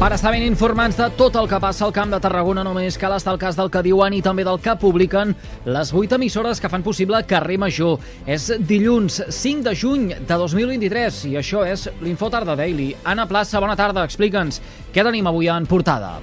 Per estar ben informats de tot el que passa al Camp de Tarragona només cal estar al cas del que diuen i també del que publiquen les vuit emissores que fan possible Carrer Major. És dilluns 5 de juny de 2023 i això és l'Info Tarda Daily. Anna Plaça, bona tarda, explica'ns què tenim avui en portada.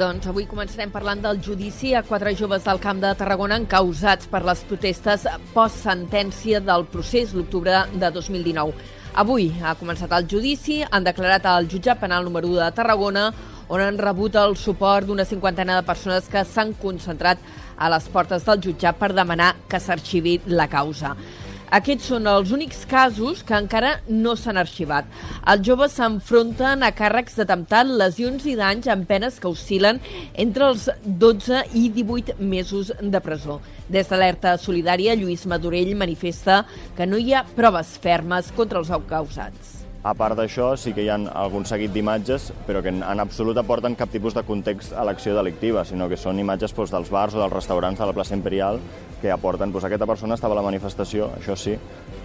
Doncs avui començarem parlant del judici a quatre joves del Camp de Tarragona encausats per les protestes post-sentència del procés l'octubre de 2019. Avui ha començat el judici, han declarat al jutjat penal número 1 de Tarragona, on han rebut el suport d'una cinquantena de persones que s'han concentrat a les portes del jutjat per demanar que s'arxivi la causa. Aquests són els únics casos que encara no s'han arxivat. Els joves s'enfronten a càrrecs d'atemptat, lesions i danys amb penes que oscil·len entre els 12 i 18 mesos de presó. Des d'Alerta Solidària, Lluís Madurell manifesta que no hi ha proves fermes contra els causats. A part d'això, sí que hi ha algun seguit d'imatges, però que en absolut aporten cap tipus de context a l'acció delictiva, sinó que són imatges doncs, dels bars o dels restaurants de la plaça Imperial que aporten, doncs, aquesta persona estava a la manifestació, això sí,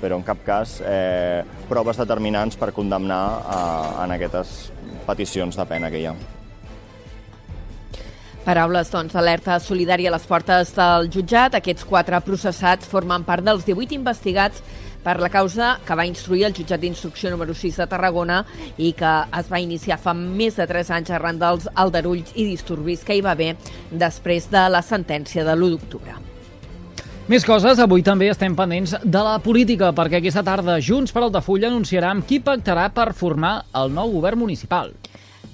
però en cap cas eh, proves determinants per condemnar eh, en aquestes peticions de pena que hi ha. Paraules, doncs, alerta solidària a les portes del jutjat. Aquests quatre processats formen part dels 18 investigats per la causa que va instruir el jutjat d'instrucció número 6 de Tarragona i que es va iniciar fa més de 3 anys arran dels aldarulls i disturbis que hi va haver després de la sentència de l'1 d'octubre. Més coses, avui també estem pendents de la política, perquè aquesta tarda Junts per Altafulla anunciarà amb qui pactarà per formar el nou govern municipal.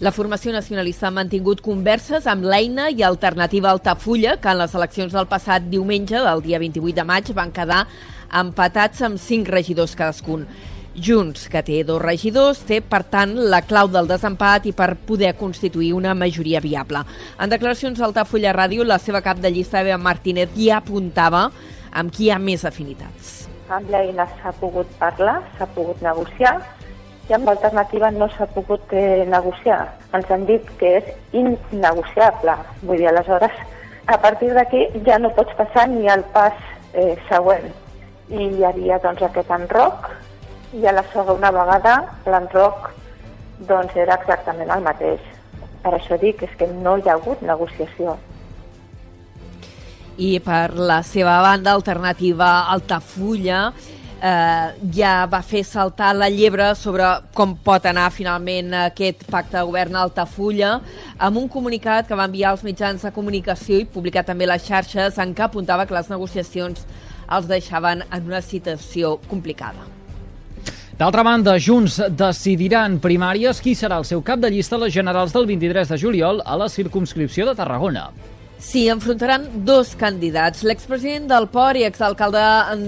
La formació nacionalista ha mantingut converses amb l'eina i alternativa Altafulla, que en les eleccions del passat diumenge, del dia 28 de maig, van quedar empatats amb cinc regidors cadascun. Junts, que té dos regidors, té, per tant, la clau del desempat i per poder constituir una majoria viable. En declaracions al Tafulla Ràdio, la seva cap de llista, Eva Martínez, ja apuntava amb qui hi ha més afinitats. Amb l'eina s'ha pogut parlar, s'ha pogut negociar, i amb l'alternativa no s'ha pogut eh, negociar. Ens han dit que és innegociable. Vull dir, aleshores, a partir d'aquí ja no pots passar ni al pas eh, següent i hi havia doncs, aquest enroc i a la segona vegada l'enroc doncs, era exactament el mateix. Per això dic és que no hi ha hagut negociació. I per la seva banda alternativa Altafulla eh, ja va fer saltar la llebre sobre com pot anar finalment aquest pacte de govern a Altafulla amb un comunicat que va enviar als mitjans de comunicació i publicar també les xarxes en què apuntava que les negociacions els deixaven en una situació complicada. D'altra banda, Junts decidiran primàries qui serà el seu cap de llista a les generals del 23 de juliol a la circumscripció de Tarragona. Sí, enfrontaran dos candidats. L'expresident del Port i exalcalde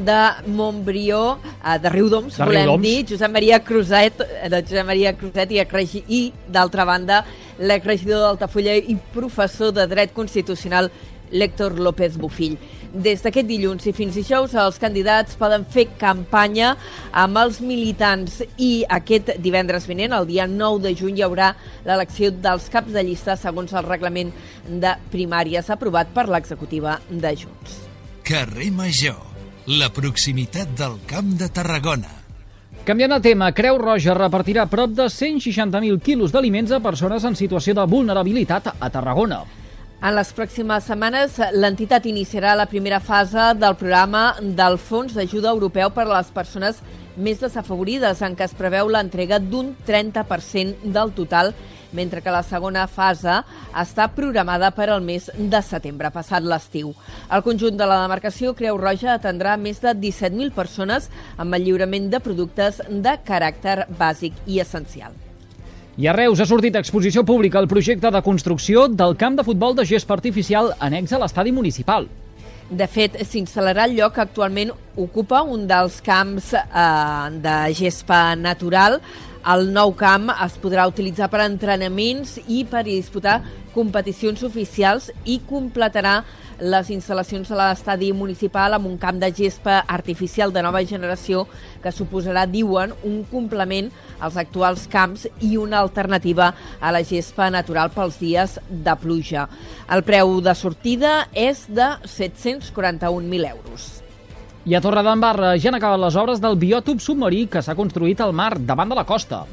de Montbrió, eh, de Riudoms, de volem Riudoms. dir, Josep Maria Cruzet, eh, de Josep Maria Cruzet i, i d'altra banda, l'exregidor d'Altafulla i professor de Dret Constitucional, l'Héctor López Bufill. Des d'aquest dilluns i fins dijous els candidats poden fer campanya amb els militants i aquest divendres vinent, el dia 9 de juny, hi haurà l'elecció dels caps de llista segons el reglament de primàries aprovat per l'executiva de Junts. Carrer Major, la proximitat del Camp de Tarragona. Canviant de tema, Creu Roja repartirà prop de 160.000 quilos d'aliments a persones en situació de vulnerabilitat a Tarragona. En les pròximes setmanes, l'entitat iniciarà la primera fase del programa del Fons d'Ajuda Europeu per a les Persones més desafavorides, en què es preveu l'entrega d'un 30% del total, mentre que la segona fase està programada per al mes de setembre, passat l'estiu. El conjunt de la demarcació Creu Roja atendrà més de 17.000 persones amb el lliurament de productes de caràcter bàsic i essencial. I a Reus ha sortit a exposició pública el projecte de construcció del camp de futbol de gespa artificial annex a l'estadi municipal. De fet, s'instal·larà el lloc que actualment ocupa un dels camps eh, de gespa natural. El nou camp es podrà utilitzar per entrenaments i per disputar competicions oficials i completarà les instal·lacions a l'estadi municipal amb un camp de gespa artificial de nova generació que suposarà, diuen, un complement als actuals camps i una alternativa a la gespa natural pels dies de pluja. El preu de sortida és de 741.000 euros. I a Torredembarra ja han acabat les obres del biòtop submarí que s'ha construït al mar davant de la costa.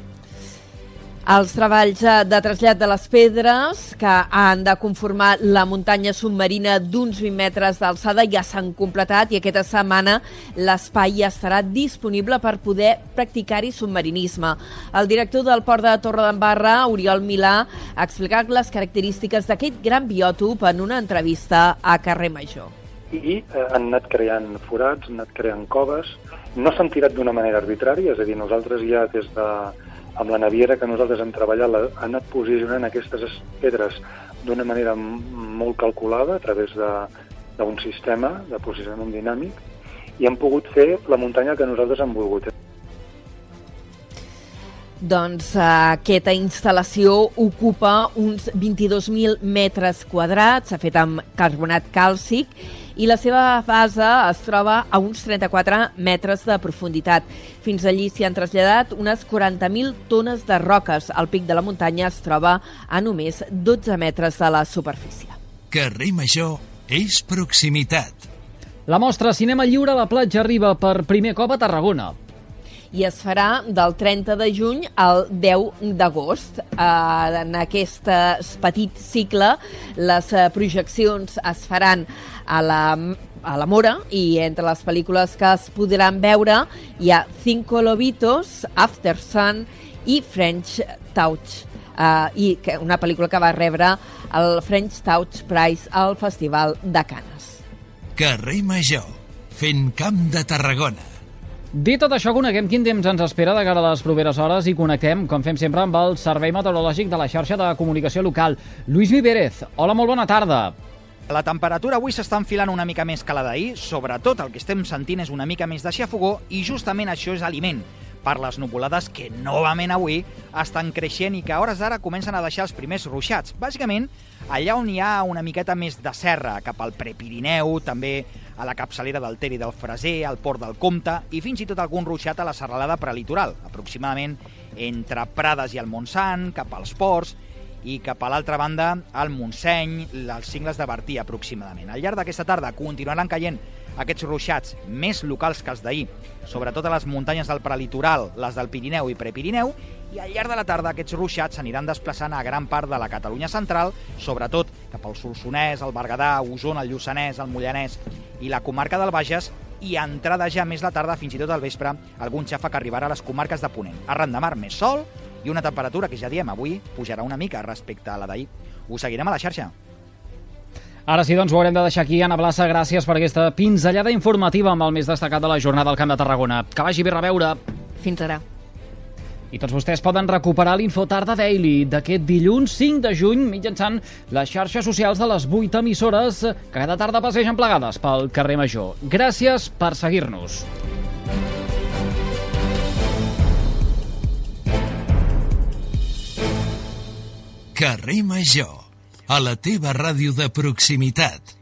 Els treballs eh, de trasllat de les pedres que han de conformar la muntanya submarina d'uns 20 metres d'alçada ja s'han completat i aquesta setmana l'espai estarà disponible per poder practicar-hi submarinisme. El director del port de Torredembarra, Oriol Milà, ha explicat les característiques d'aquest gran biòtop en una entrevista a Carrer Major. I eh, han anat creant forats, han anat creant coves, no s'han tirat d'una manera arbitrària, és a dir, nosaltres ja des de amb la naviera que nosaltres hem treballat ha anat posicionant aquestes pedres d'una manera molt calculada a través d'un sistema de posicionament dinàmic i hem pogut fer la muntanya que nosaltres hem volgut. Doncs uh, aquesta instal·lació ocupa uns 22.000 metres quadrats, s'ha fet amb carbonat càlcic i la seva base es troba a uns 34 metres de profunditat. Fins allí s'hi han traslladat unes 40.000 tones de roques. El pic de la muntanya es troba a només 12 metres de la superfície. Carrer Major és proximitat. La mostra Cinema Lliure a la platja arriba per primer cop a Tarragona i es farà del 30 de juny al 10 d'agost. Eh, en aquest petit cicle les eh, projeccions es faran a la a la Mora i entre les pel·lícules que es podran veure hi ha Cinco Lobitos, After Sun i French Touch uh, i que, una pel·lícula que va rebre el French Touch Prize al Festival de Canes. Carrer Major, fent camp de Tarragona. Dit tot això, coneguem quin temps ens espera de cara a les properes hores i connectem, com fem sempre, amb el Servei Meteorològic de la xarxa de comunicació local. Lluís Vivérez, hola, molt bona tarda. La temperatura avui s'està enfilant una mica més que la d'ahir, sobretot el que estem sentint és una mica més de xafogó i justament això és aliment per les nuvolades que novament avui estan creixent i que a hores d'ara comencen a deixar els primers ruixats. Bàsicament, allà on hi ha una miqueta més de serra, cap al Prepirineu, també a la capçalera del Ter i del Freser, al Port del Comte i fins i tot algun ruixat a la serralada prelitoral, aproximadament entre Prades i el Montsant, cap als ports i cap a l'altra banda al Montseny, els cingles de Bertí aproximadament. Al llarg d'aquesta tarda continuaran caient aquests ruixats més locals que els d'ahir, sobretot a les muntanyes del prelitoral, les del Pirineu i Prepirineu, i al llarg de la tarda aquests ruixats s'aniran desplaçant a gran part de la Catalunya central, sobretot cap al Solsonès, el Berguedà, Osona, el Lluçanès, el Mollanès i la comarca del Bages, i entrada ja més la tarda, fins i tot al vespre, algun xafa que arribarà a les comarques de Ponent. Arran de mar més sol i una temperatura que ja diem avui pujarà una mica respecte a la d'ahir. Us seguirem a la xarxa. Ara sí, doncs ho haurem de deixar aquí. Anna Blassa, gràcies per aquesta pinzellada informativa amb el més destacat de la jornada al Camp de Tarragona. Que vagi bé reveure. Fins ara. I tots vostès poden recuperar l'Info Tarda Daily d'aquest dilluns 5 de juny mitjançant les xarxes socials de les 8 emissores que cada tarda passegen plegades pel carrer Major. Gràcies per seguir-nos. Carrer Major, a la teva ràdio de proximitat.